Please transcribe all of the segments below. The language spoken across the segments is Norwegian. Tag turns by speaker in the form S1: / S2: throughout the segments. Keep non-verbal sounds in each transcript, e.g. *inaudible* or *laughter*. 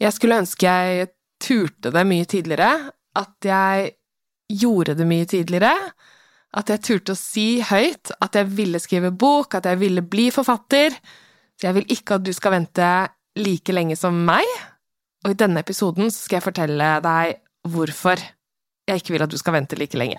S1: Jeg skulle ønske jeg turte det mye tidligere, at jeg gjorde det mye tidligere, at jeg turte å si høyt at jeg ville skrive bok, at jeg ville bli forfatter. Så jeg vil ikke at du skal vente like lenge som meg, og i denne episoden skal jeg fortelle deg hvorfor jeg ikke vil at du skal vente like lenge.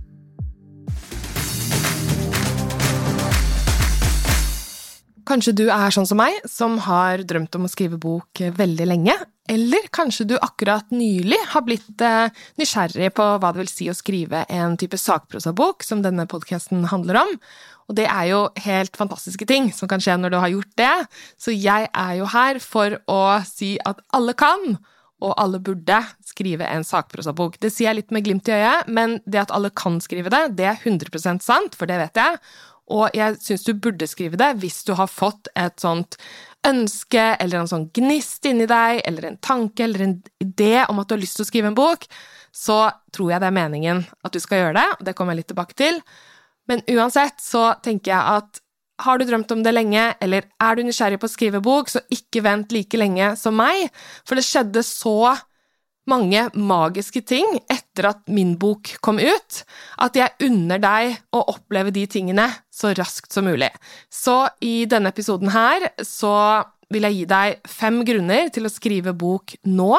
S1: Kanskje du er sånn som meg, som har drømt om å skrive bok veldig lenge. Eller kanskje du akkurat nylig har blitt eh, nysgjerrig på hva det vil si å skrive en type sakprosabok, som denne podkasten handler om. Og det er jo helt fantastiske ting som kan skje når du har gjort det. Så jeg er jo her for å si at alle kan, og alle burde, skrive en sakprosabok. Det sier jeg litt med glimt i øyet, men det at alle kan skrive det, det er 100 sant, for det vet jeg. Og jeg syns du burde skrive det hvis du har fått et sånt ønske eller en sånn gnist inni deg, eller en tanke eller en idé om at du har lyst til å skrive en bok, så tror jeg det er meningen at du skal gjøre det, og det kommer jeg litt tilbake til. Men uansett så tenker jeg at har du drømt om det lenge, eller er du nysgjerrig på å skrive bok, så ikke vent like lenge som meg, for det skjedde så mange magiske ting etter at min bok kom ut, at jeg unner deg å oppleve de tingene så raskt som mulig. Så i denne episoden her så vil jeg gi deg fem grunner til å skrive bok nå.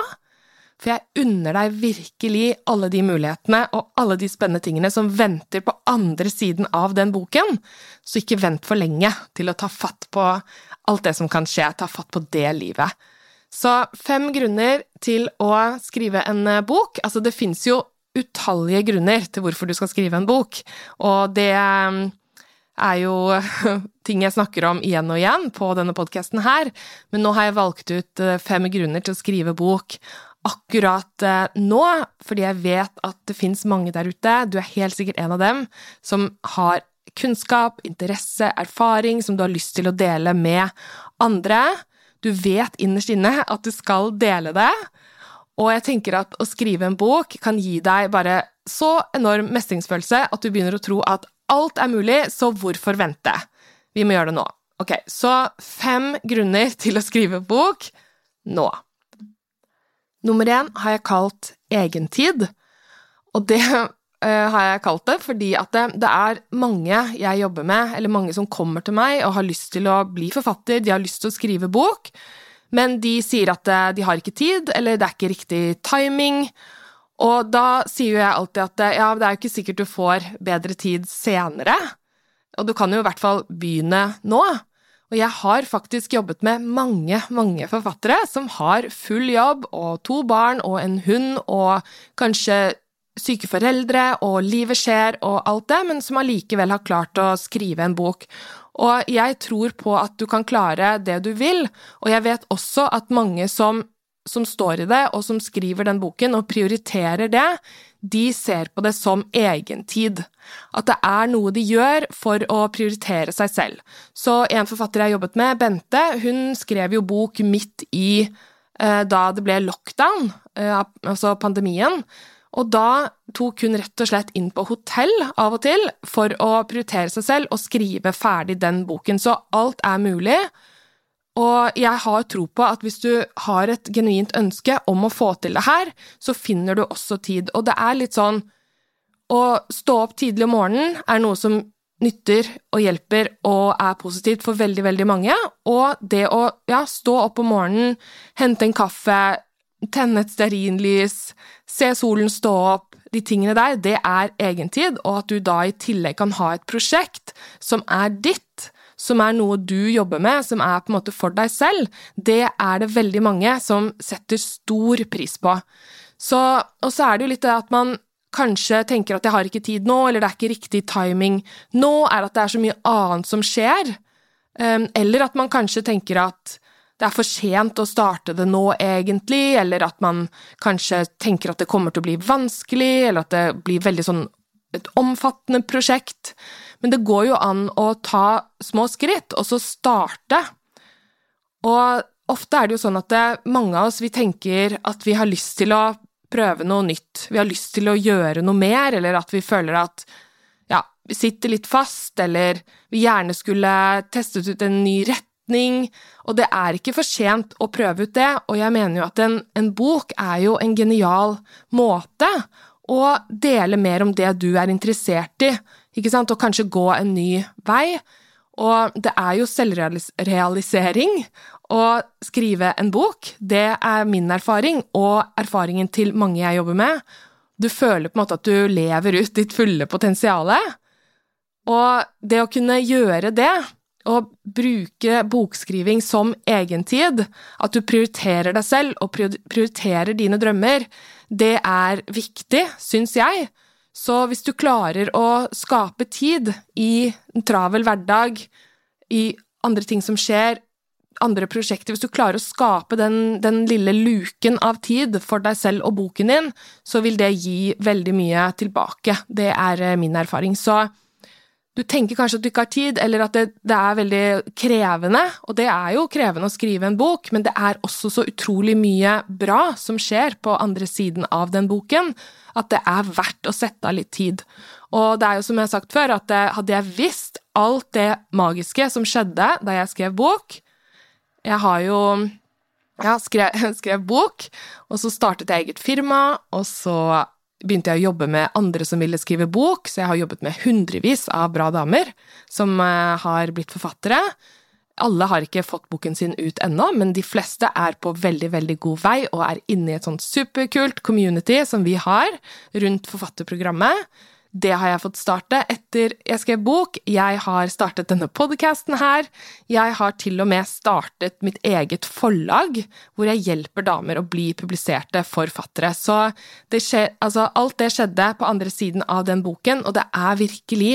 S1: For jeg unner deg virkelig alle de mulighetene og alle de spennende tingene som venter på andre siden av den boken, så ikke vent for lenge til å ta fatt på alt det som kan skje, ta fatt på det livet. Så fem grunner til å skrive en eh, bok. Altså, det fins jo utallige grunner til hvorfor du skal skrive en bok, og det eh, er jo *laughs* ting jeg snakker om igjen og igjen på denne podkasten her, men nå har jeg valgt ut eh, fem grunner til å skrive bok akkurat nå, fordi jeg vet at det fins mange der ute, du er helt sikkert en av dem, som har kunnskap, interesse, erfaring som du har lyst til å dele med andre. Du vet innerst inne at du skal dele det, og jeg tenker at å skrive en bok kan gi deg bare så enorm mestringsfølelse at du begynner å tro at alt er mulig, så hvorfor vente? Vi må gjøre det nå. Ok, så fem grunner til å skrive bok nå. Nummer én har jeg kalt egentid, og det har jeg kalt det, fordi at det, det, er mange jeg jobber med, eller mange som kommer til meg og har lyst til å bli forfatter, de har lyst til å skrive bok, men de sier at eh, de har ikke tid, eller det er ikke riktig timing. Og da sier jo jeg alltid at eh, ja, det er jo ikke sikkert du får bedre tid senere, og du kan jo i hvert fall begynne nå. Og jeg har faktisk jobbet med mange, mange forfattere som har full jobb og to barn og en hund og kanskje syke foreldre, og livet skjer og alt det, men som allikevel har klart å skrive en bok. Og jeg tror på at du kan klare det du vil, og jeg vet også at mange som, som står i det, og som skriver den boken og prioriterer det, de ser på det som egentid. At det er noe de gjør for å prioritere seg selv. Så en forfatter jeg har jobbet med, Bente, hun skrev jo bok midt i eh, da det ble lockdown, eh, altså pandemien. Og da tok hun rett og slett inn på hotell av og til for å prioritere seg selv og skrive ferdig den boken. Så alt er mulig. Og jeg har tro på at hvis du har et genuint ønske om å få til det her, så finner du også tid. Og det er litt sånn Å stå opp tidlig om morgenen er noe som nytter og hjelper og er positivt for veldig, veldig mange. Og det å ja, stå opp om morgenen, hente en kaffe, tenne et stearinlys, se solen stå opp, de tingene der, det er egentid, og at du da i tillegg kan ha et prosjekt som er ditt, som er noe du jobber med, som er på en måte for deg selv, det er det veldig mange som setter stor pris på. Så, og så er det jo litt det at man kanskje tenker at jeg har ikke tid nå, eller det er ikke riktig timing nå, er at det er så mye annet som skjer. Um, eller at man kanskje tenker at det er for sent å starte det nå, egentlig, eller at man kanskje tenker at det kommer til å bli vanskelig, eller at det blir veldig sånn et omfattende prosjekt. Men det går jo an å ta små skritt, og så starte. Og ofte er det jo sånn at det, mange av oss vi tenker at vi har lyst til å prøve noe nytt, vi har lyst til å gjøre noe mer, eller at vi føler at ja, vi sitter litt fast, eller vi gjerne skulle testet ut en ny retning, og det er ikke for sent å prøve ut det, og jeg mener jo at en, en bok er jo en genial måte å dele mer om det du er interessert i, ikke sant, og kanskje gå en ny vei. Og det er jo selvrealisering å skrive en bok. Det er min erfaring, og erfaringen til mange jeg jobber med. Du føler på en måte at du lever ut ditt fulle potensial. Og det å kunne gjøre det, og bruke bokskriving som egentid, at du prioriterer deg selv og prioriterer dine drømmer, det er viktig, syns jeg. Så hvis du klarer å skape tid i en travel hverdag, i andre ting som skjer, andre prosjekter Hvis du klarer å skape den, den, lille luken av tid for deg selv og boken din, så vil det gi veldig mye tilbake. Det er eh, min erfaring. Så du tenker kanskje at du ikke har tid, eller at det, det, er veldig krevende, og det er jo krevende å skrive en bok, men det er også så utrolig mye bra som skjer på andre siden av den boken, at det er verdt å sette av litt tid. Og det er jo som jeg har sagt før, at hadde jeg visst alt det magiske som skjedde da jeg skrev bok Jeg har jo ja, skrev, *laughs* skrev bok, og så startet jeg eget firma, og så begynte jeg å jobbe med andre som ville skrive bok, så jeg har jobbet med hundrevis av bra damer som eh, har blitt forfattere. Alle har ikke fått boken sin ut ennå, men de fleste er på veldig, veldig god vei og er inne i et sånt superkult community som vi har rundt forfatterprogrammet. Det har jeg fått starte etter jeg skrev bok. Jeg har startet denne podcasten her. Jeg har til og med startet mitt eget forlag, hvor jeg hjelper damer å bli publiserte forfattere. Så det skjer, altså, alt det skjedde på andre siden av den boken, og det er virkelig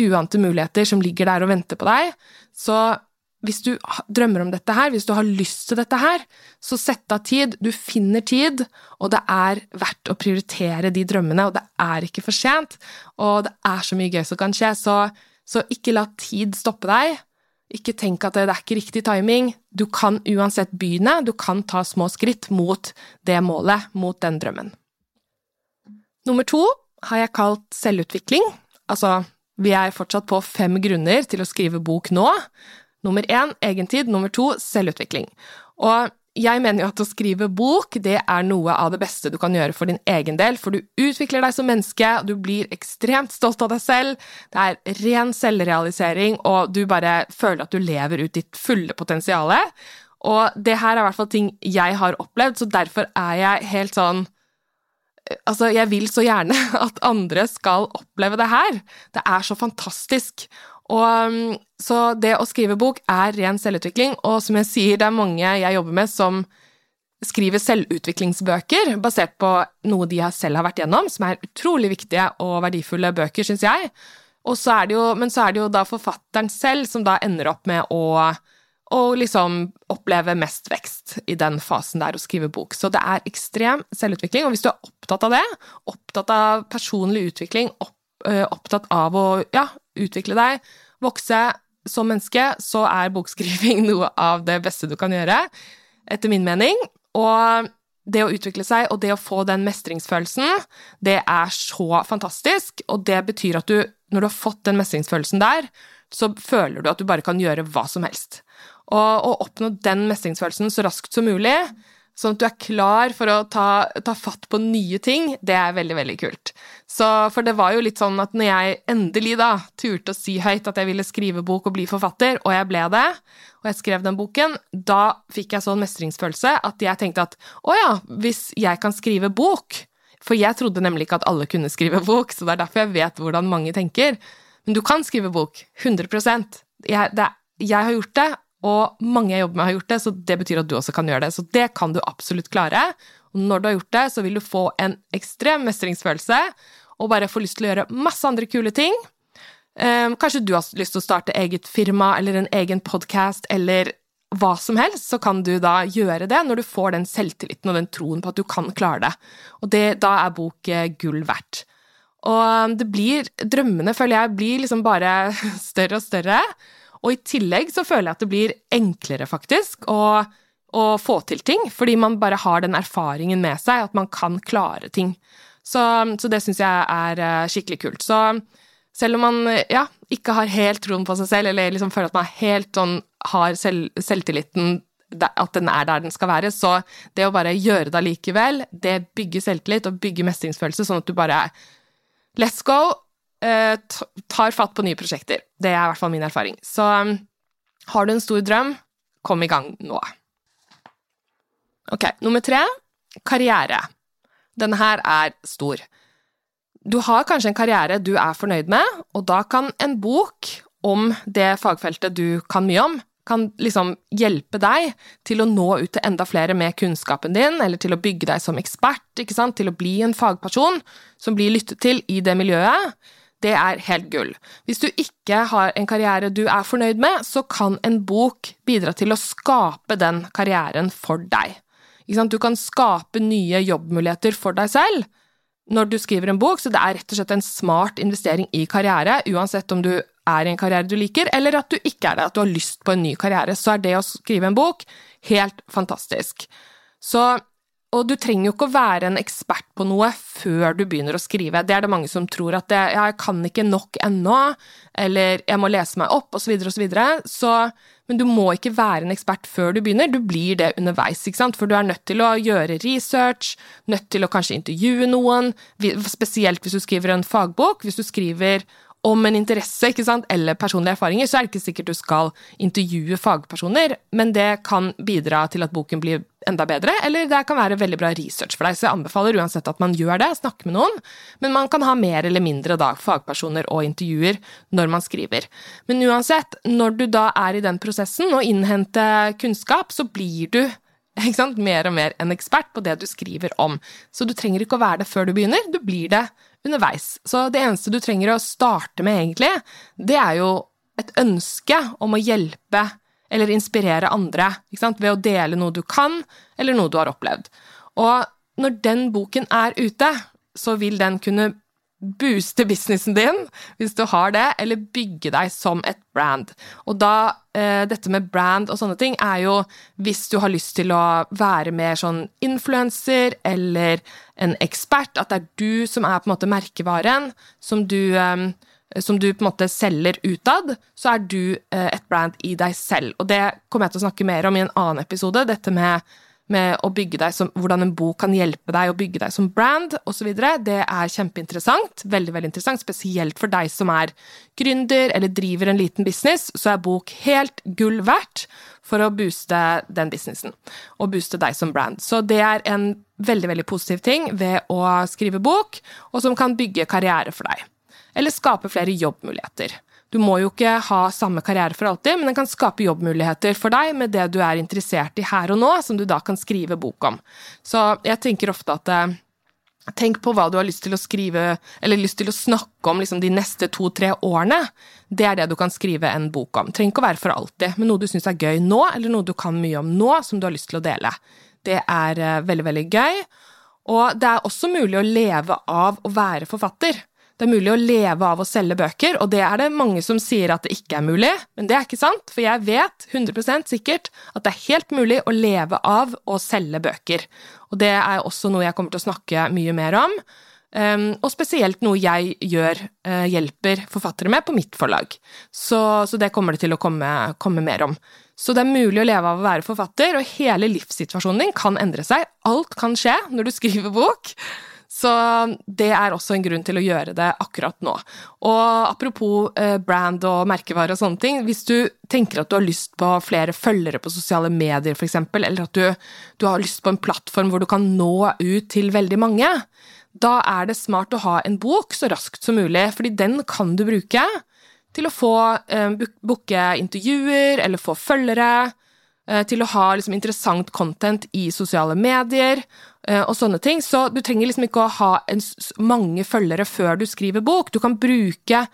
S1: uante muligheter som ligger der og venter på deg. Så hvis du drømmer om dette her, hvis du har lyst til dette her, så sett av tid. Du finner tid, og det er verdt å prioritere de drømmene, og det er ikke for sent. Og det er så mye gøy som kan skje, så, så ikke la tid stoppe deg. Ikke tenk at det, det er ikke riktig timing. Du kan uansett begynne, du kan ta små skritt mot det målet, mot den drømmen. Nummer to har jeg kalt selvutvikling. Altså, vi er fortsatt på fem grunner til å skrive bok nå. Nummer én egentid, nummer to selvutvikling. Og jeg mener jo at å skrive bok det er noe av det beste du kan gjøre for din egen del, for du utvikler deg som menneske, du blir ekstremt stolt av deg selv, det er ren selvrealisering, og du bare føler at du lever ut ditt fulle potensial. Og det her er i hvert fall ting jeg har opplevd, så derfor er jeg helt sånn Altså, jeg vil så gjerne *laughs* at andre skal oppleve det her. Det er så fantastisk. Og, um, så det å skrive bok er ren selvutvikling, og som jeg sier, det er mange jeg jobber med som skriver selvutviklingsbøker basert på noe de selv har vært gjennom, som er utrolig viktige og verdifulle bøker, syns jeg. Så jo, men så er det jo da forfatteren selv som da ender opp med å, å liksom oppleve mest vekst i den fasen der å skrive bok. Så det er ekstrem selvutvikling, og hvis du er opptatt av det, opptatt av personlig utvikling, opp, opptatt av å ja, utvikle deg, vokse som menneske, så er bokskriving *laughs* noe av det beste du kan gjøre, etter min mening. Og det å utvikle seg og det å få den mestringsfølelsen, det er så fantastisk, og det betyr at du, når du har fått den mestringsfølelsen der, så føler du at du bare kan gjøre hva som helst. Og å oppnå den mestringsfølelsen så raskt som mulig, Sånn at du er klar for å ta, ta, fatt på nye ting, det er veldig, veldig kult. Så, for det var jo litt sånn at når jeg endelig da turte å si høyt at jeg ville skrive bok og bli forfatter, og jeg ble det, og jeg skrev den boken, da fikk jeg sånn mestringsfølelse at jeg tenkte at å ja, hvis jeg kan skrive bok For jeg trodde nemlig ikke at alle kunne skrive bok, så det er derfor jeg vet hvordan mange tenker. Men du kan skrive bok. 100% jeg, det, jeg har gjort det, og mange jeg jobber med har gjort det, så det betyr at du også kan gjøre det. Så det kan du absolutt klare. Og når du har gjort det, så vil du få en ekstrem mestringsfølelse og bare få lyst til å gjøre masse andre kule ting. Um, kanskje du har lyst til å starte eget firma eller en egen podkast eller hva som helst, så kan du da gjøre det når du får den selvtilliten og den troen på at du kan klare det. Og det, da er bok eh, gull verdt. Og det blir Drømmene, føler jeg, blir liksom bare *laughs* større og større. Og i tillegg så føler jeg at det blir enklere, faktisk, å, å få til ting. Fordi man bare har den erfaringen med seg, at man kan klare ting. Så, så det syns jeg er eh, skikkelig kult. Så selv om man ja, ikke har helt troen på seg selv, eller liksom føler at man helt sånn har selv, selvtilliten at den er der den skal være. Så det å bare gjøre det allikevel, det bygger selvtillit og bygger mestringsfølelse, sånn at du bare Let's go! Eh, tar fatt på nye prosjekter. Det er i hvert fall min erfaring. Så um, har du en stor drøm, kom i gang nå. Ok, nummer tre karriere. Denne her er stor. Du har kanskje en karriere du er fornøyd med, og da kan en bok om det fagfeltet du kan mye om, kan liksom hjelpe deg til å nå ut til enda flere med kunnskapen din, eller til å bygge deg som ekspert, til å bli en fagperson som blir lyttet til i det miljøet. Det er helt gull. Hvis du ikke har en karriere du er fornøyd med, så kan en bok bidra til å skape den karrieren for deg. Du kan skape nye jobbmuligheter for deg selv når du skriver en bok, så det er rett og slett en smart investering i karriere, uansett om du er i en karriere du liker, eller at du ikke er det, at du har lyst på en ny karriere, så er det å skrive en bok helt fantastisk. Så, og du trenger jo ikke å være en ekspert på noe før du begynner å skrive. Det er det mange som tror at det, ja, jeg kan ikke nok ennå, eller jeg må lese meg opp, osv., osv. Så, videre, så Men du må ikke være en ekspert før du begynner, du blir det underveis, ikke sant, for du er nødt til å gjøre research, nødt til å kanskje intervjue noen, spesielt hvis du skriver en fagbok. Hvis du skriver om en interesse ikke sant, eller personlige erfaringer, så er det ikke sikkert du skal intervjue fagpersoner, men det kan bidra til at boken blir enda bedre, eller det kan være veldig bra research for deg. Så jeg anbefaler uansett at man gjør det, snakker med noen, men man kan ha mer eller mindre da, fagpersoner og intervjuer når man skriver. Men uansett, når du da er i den prosessen og innhenter kunnskap, så blir du mer og mer en ekspert på det du skriver om. Så du trenger ikke å være det før du begynner, du blir det underveis. Så det eneste du trenger å starte med, egentlig, det er jo et ønske om å hjelpe eller inspirere andre ved å dele noe du kan, eller noe du har opplevd. Og når den boken er ute, så vil den kunne booste businessen din, hvis du har det, eller bygge deg som et brand. Og da, eh, dette med brand og sånne ting, er jo hvis du har lyst til å være mer sånn influenser eller en ekspert, at det er du som er på en måte merkevaren, som du, eh, som du på en måte selger utad, så er du eh, et brand i deg selv. Og det kommer jeg til å snakke mer om i en annen episode, dette med med å bygge deg som, hvordan en bok kan hjelpe deg å bygge deg som brand osv. Det er kjempeinteressant. Veldig, veldig interessant. Spesielt for deg som er gründer eller driver en liten business, så er bok helt gull verdt for å booste den businessen. Og booste deg som brand. Så det er en veldig, veldig positiv ting ved å skrive bok, og som kan bygge karriere for deg. Eller skape flere jobbmuligheter. Du må jo ikke ha samme karriere for alltid, men den kan skape jobbmuligheter for deg med det du er interessert i her og nå, som du da kan skrive bok om. Så jeg tenker ofte at eh, Tenk på hva du har lyst til å skrive, eller lyst til å snakke om liksom, de neste to-tre årene. Det er det du kan skrive en bok om. Trenger ikke å være for alltid, men noe du syns er gøy nå, eller noe du kan mye om nå, som du har lyst til å dele. Det er uh, veldig, veldig gøy. Og det er også mulig å leve av å være forfatter. Det er mulig å leve av å selge bøker, og det er det mange som sier at det ikke er mulig, men det er ikke sant, for jeg vet 100% sikkert at det er helt mulig å leve av å selge bøker. Og det er også noe jeg kommer til å snakke mye mer om, um, og spesielt noe jeg gjør, uh, hjelper forfattere med på mitt forlag. Så, så det kommer det til å komme, komme mer om. Så det er mulig å leve av å være forfatter, og hele livssituasjonen din kan endre seg. Alt kan skje når du skriver bok. Så det er også en grunn til å gjøre det akkurat nå. Og apropos eh, brand og merkevare og sånne ting, hvis du tenker at du har lyst på flere følgere på sosiale medier f.eks., eller at du, du har lyst på en plattform hvor du kan nå ut til veldig mange, da er det smart å ha en bok så raskt som mulig, fordi den kan du bruke til å få eh, booke intervjuer eller få følgere, til å ha liksom, interessant content i sosiale medier eh, og sånne ting. Så du trenger liksom ikke å ha en, mange følgere før du skriver bok. Du kan bruke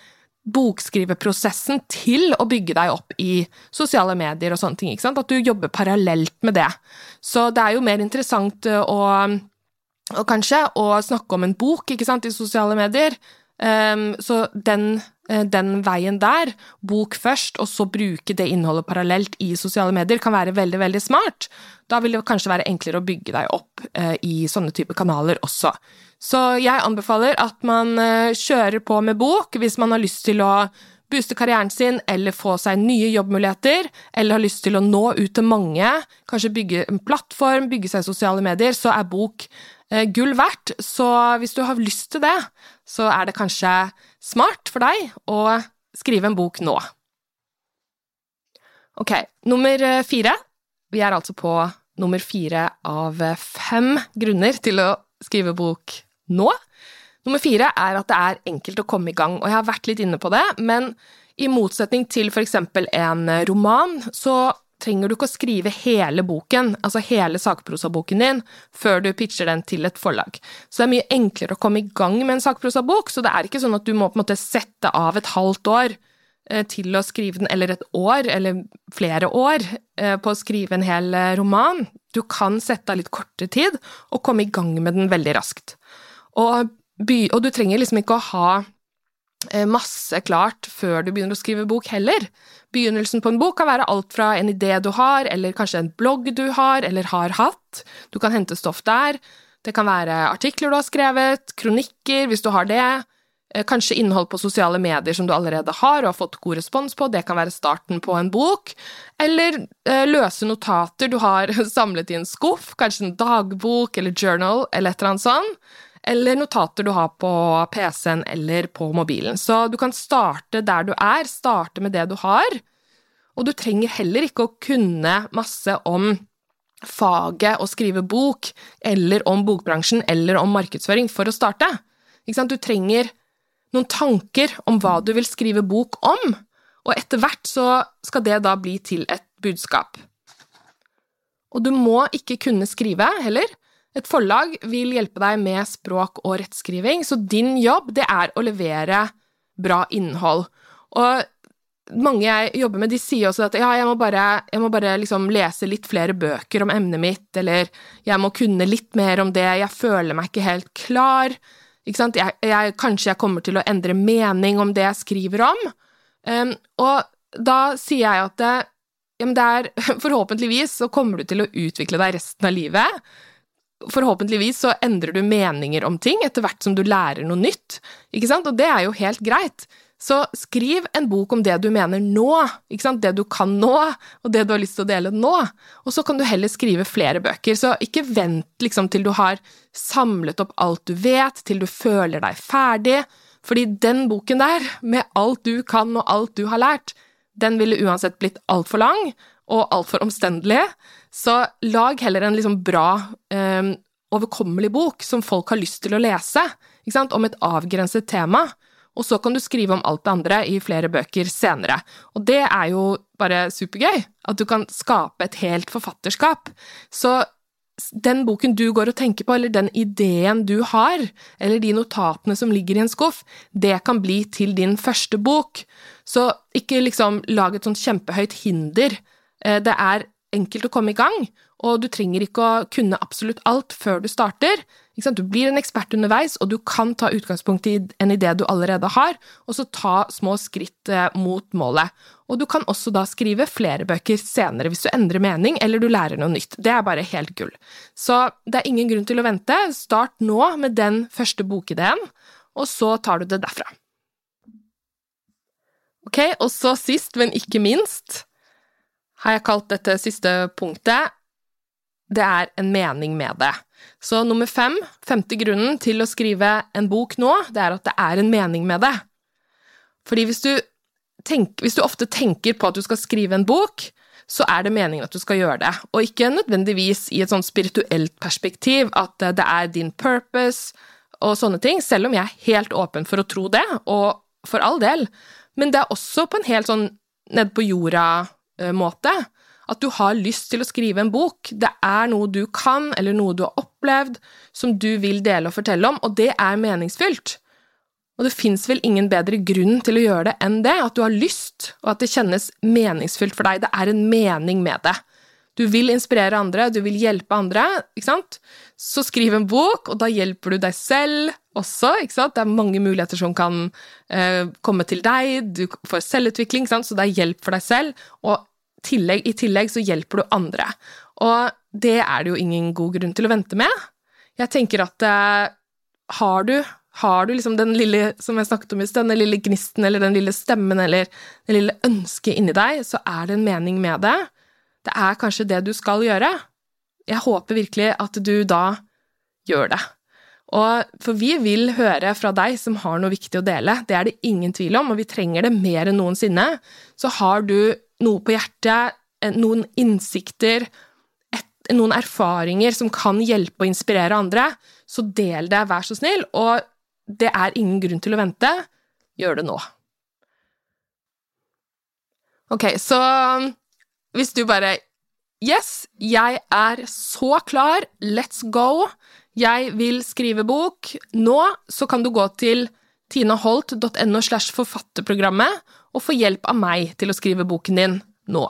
S1: bokskriveprosessen til å bygge deg opp i sosiale medier og sånne ting. ikke sant? At du jobber parallelt med det. Så det er jo mer interessant eh, å, å kanskje å snakke om en bok ikke sant, i sosiale medier. Um, så den, eh, den, veien der, bok først, og så bruke det innholdet parallelt i sosiale medier, kan være veldig, veldig smart. Da vil det kanskje være enklere å bygge deg opp uh, i sånne type kanaler også. Så jeg anbefaler at man eh, kjører på med bok hvis man har lyst til å booste karrieren sin eller få seg nye jobbmuligheter, eller har lyst til å nå ut til mange, kanskje bygge en plattform, bygge seg sosiale medier, så er bok eh, gull verdt. Så hvis du har lyst til det, så er det kanskje smart for deg å skrive en bok nå. Ok, nummer eh, fire. Vi er altså på nummer fire av fem grunner til å skrive bok nå. Nummer fire er at det er enkelt å komme i gang, og jeg har vært litt inne på det, men i motsetning til eksempel en roman, så trenger du ikke å skrive hele boken, altså hele sakprosaboken din, før du pitcher den til et forlag. Så det er mye enklere å komme i gang med en sakprosabok, så det er ikke sånn at du må på en måte sette av et halvt år eh, til å skrive den, eller et år, eller flere år, eh, på å skrive en hel eh, roman. Du kan sette av litt kortere tid og komme i gang med den veldig raskt. Og, by, og du trenger liksom ikke å ha masse klart før du begynner å skrive bok heller. Begynnelsen på en bok kan være alt fra en idé du har, eller kanskje en blogg du har, eller har hatt. Du kan hente stoff der. Det kan være artikler du har skrevet, kronikker, hvis du har det. Eh, kanskje innhold på sosiale medier som du allerede har og har fått god respons på, det kan være starten på en bok. Eller eh, løse notater du har *laughs* samlet i en skuff, kanskje en dagbok eller journal eller et eller annet sånt eller notater du har på PC-en eller på mobilen. Så du kan starte der du er, starte med det du har, og du trenger heller ikke å kunne masse om faget å skrive bok, eller om bokbransjen, eller om markedsføring for å starte. Du trenger noen tanker om hva du vil skrive bok om, og etter hvert så skal det da bli til et budskap. Og du må ikke kunne skrive heller, et forlag vil hjelpe deg med språk og rettskriving, så din jobb det er å levere bra innhold. Og mange jeg jobber med, de sier også at ja, jeg må bare, jeg må bare liksom lese litt flere bøker om emnet mitt, eller jeg må kunne litt mer om det, jeg føler meg ikke helt klar. Ikke? Jeg, jeg, kanskje jeg kommer til å endre mening om det jeg skriver om. Um, og da sier jeg at det, ja, det er, *laughs* forhåpentligvis så kommer du til å utvikle deg resten av livet forhåpentligvis så endrer du meninger om ting etter hvert som du lærer noe nytt, ikke sant, og det er jo helt greit. Så skriv en bok om det du mener nå, ikke sant, det du kan nå, og det du har lyst til å dele nå, og så kan du heller skrive flere bøker. Så ikke vent liksom til du har samlet opp alt du vet, til du føler deg ferdig, fordi den boken der, med alt du kan og alt du har lært, den ville uansett blitt altfor lang og altfor omstendelig, så lag heller en liksom bra, um, overkommelig bok som folk har lyst til å lese, om et avgrenset tema. Og så kan du skrive om alt det andre i flere bøker senere. Og det er jo bare supergøy, at du kan skape et helt forfatterskap. Så den boken du går og tenker på, eller den ideen du har, eller de notatene som ligger i en skuff, det kan bli til din første bok. Så ikke liksom lag et sånt kjempehøyt hinder. Eh, det er enkelt å komme i gang, og du trenger ikke å kunne absolutt alt før du starter. Du blir en ekspert underveis, og du kan ta utgangspunkt i en idé du allerede har, og så ta små skritt eh, mot målet. Og du kan også da skrive flere bøker senere hvis du endrer mening eller du lærer noe nytt. Det er bare helt gull. Så det er ingen grunn til å vente. Start nå med den første bokideen, og så tar du det derfra. Ok, og så sist, men ikke minst, har jeg kalt dette siste punktet Det er en mening med det. Så nummer fem, femte grunnen til å skrive en bok nå, det er at det er en mening med det. Fordi hvis du, tenk, hvis du ofte tenker på at du skal skrive en bok, så er det meningen at du skal gjøre det, og ikke nødvendigvis i et sånn spirituelt perspektiv, at det er din purpose og sånne ting, selv om jeg er helt åpen for å tro det, og for all del, Men det er også på en helt sånn ned på jorda-måte. At du har lyst til å skrive en bok. Det er noe du kan, eller noe du har opplevd, som du vil dele og fortelle om, og det er meningsfylt. Og det fins vel ingen bedre grunn til å gjøre det enn det, at du har lyst, og at det kjennes meningsfylt for deg. Det er en mening med det. Du vil inspirere andre, du vil hjelpe andre, ikke sant? Så skriv en bok, og da hjelper du deg selv også, ikke sant? Det er mange muligheter som kan eh, komme til deg, du får selvutvikling, ikke sant? så det er hjelp for deg selv, og tillegg, i tillegg så hjelper du andre. Og det er det jo ingen god grunn til å vente med. Jeg tenker at eh, har du har du liksom den lille som jeg snakket om i sted, den lille gnisten eller den lille stemmen eller det lille ønsket inni deg, så er det en mening med det det er kanskje det du skal gjøre. Jeg håper virkelig at du da gjør det. Og for vi vil høre fra deg som har noe viktig å dele, det er det ingen tvil om, og vi trenger det mer enn noensinne. Så har du noe på hjertet, eh, noen innsikter, et, noen erfaringer som kan hjelpe og inspirere andre, så del det, vær så snill, og det er ingen grunn til å vente. Gjør det nå. Ok, så hvis du bare Yes, jeg er så klar, let's go, jeg vil skrive bok. Nå så kan du gå til tinaholt.no slash forfatterprogrammet og få hjelp av meg til å skrive boken din nå.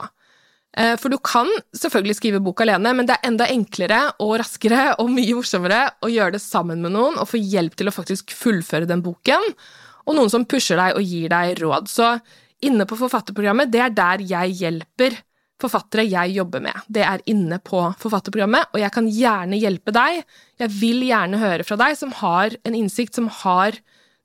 S1: Eh, for du kan selvfølgelig skrive bok alene, men det er enda enklere og raskere og mye morsommere å gjøre det sammen med noen og få hjelp til å faktisk fullføre den boken, og noen som pusher deg og gir deg råd. Så inne på forfatterprogrammet, det er der jeg hjelper forfattere jeg jobber med. Det er inne på forfatterprogrammet, og jeg kan gjerne hjelpe deg. Jeg vil gjerne høre fra deg som har en innsikt, som har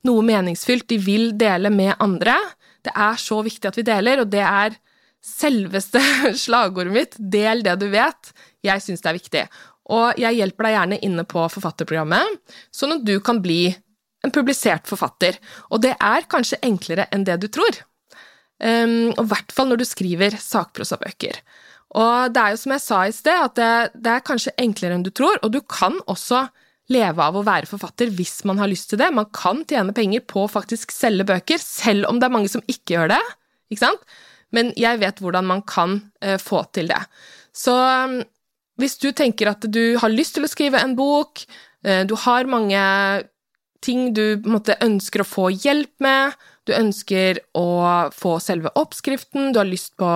S1: noe meningsfylt de vil dele med andre. Det er så viktig at vi deler, og det er selveste *laughs* slagordet mitt, del det du vet. Jeg syns det er viktig. Og jeg hjelper deg gjerne inne på forfatterprogrammet, sånn at du kan bli en publisert forfatter. Og det er kanskje enklere enn det du tror. Um, og i hvert fall når du skriver sakprosabøker. Og det er jo som jeg sa i sted, at det, det, er kanskje enklere enn du tror, og du kan også leve av å være forfatter hvis man har lyst til det. Man kan tjene penger på å faktisk selge bøker, selv om det er mange som ikke gjør det. Ikke sant? Men jeg vet hvordan man kan uh, få til det. Så um, hvis du tenker at du har lyst til å skrive en bok, uh, du har mange ting du måtte, ønsker å få hjelp med, du ønsker å få selve oppskriften, du har lyst på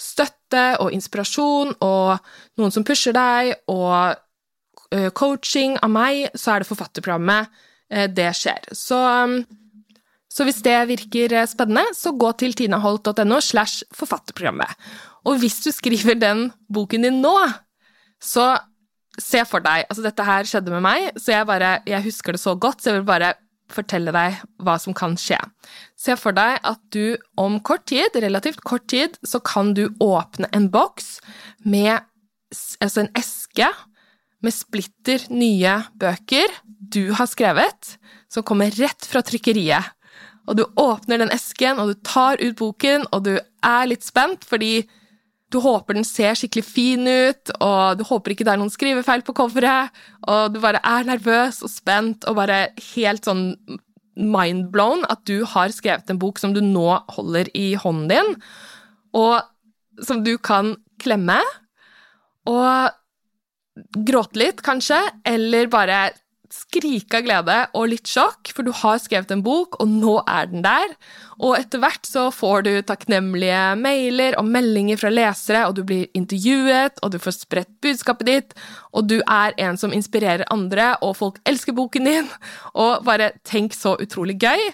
S1: støtte og inspirasjon og noen som pusher deg, og eh, coaching av meg, så er det forfatterprogrammet eh, det skjer. Så, så hvis det virker spennende, så gå til tinaholt.no slash forfatterprogrammet. Og hvis du skriver den boken din nå, så se for deg Altså, dette her skjedde med meg, så jeg bare Jeg husker det så godt, så jeg vil bare fortelle deg hva som kan skje. Se for deg at du om kort tid, relativt kort tid, så kan du åpne en boks med altså en eske med splitter nye bøker du har skrevet, som kommer rett fra trykkeriet. Og du åpner den esken, og du tar ut boken, og du er litt spent fordi du håper den ser skikkelig fin ut, og du håper ikke det er noen skrivefeil på coveret, og du bare er nervøs og spent og bare helt sånn mindblown at du har skrevet en bok som du nå holder i hånden din, og som du kan klemme, og gråte litt, kanskje, eller bare skrike av glede og litt sjokk, for du har skrevet en bok, og nå er den der. Og etter hvert så får du takknemlige mailer og meldinger fra lesere, og du blir intervjuet, og du får spredt budskapet ditt, og du er en som inspirerer andre, og folk elsker boken din, *laughs* og bare tenk så utrolig gøy.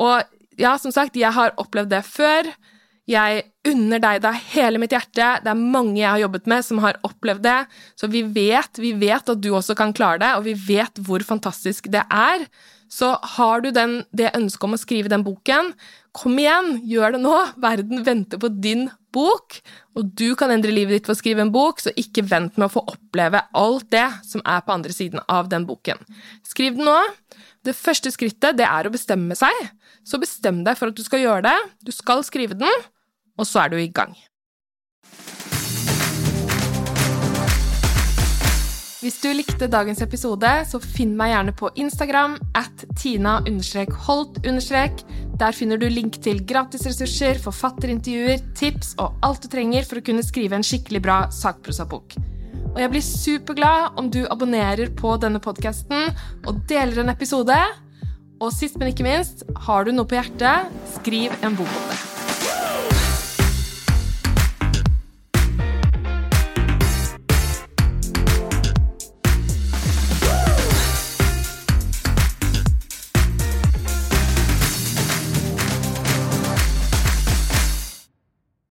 S1: Og ja, som sagt, jeg har opplevd det før. Jeg unner deg det av hele mitt hjerte. Det er mange jeg har jobbet med som har opplevd det. Så vi vet, vi vet at du også kan klare det, og vi vet hvor fantastisk det er. Så har du den, det ønsket om å skrive den boken, kom igjen, gjør det nå. Verden venter på din bok, og du kan endre livet ditt for å skrive en bok, så ikke vent med å få oppleve alt det som er på andre siden av den boken. Skriv den nå. Det første skrittet det er å bestemme seg. Så bestem deg for at du skal gjøre det. Du skal skrive den og så er du i gang. Hvis du likte dagens episode, så finn meg gjerne på Instagram at tina-holt. Der finner du link til gratisressurser, forfatterintervjuer, tips og alt du trenger for å kunne skrive en skikkelig bra sakprosabok. Og jeg blir superglad om du abonnerer på denne podkasten og deler en episode. Og sist, men ikke minst, har du noe på hjertet, skriv en bok om det.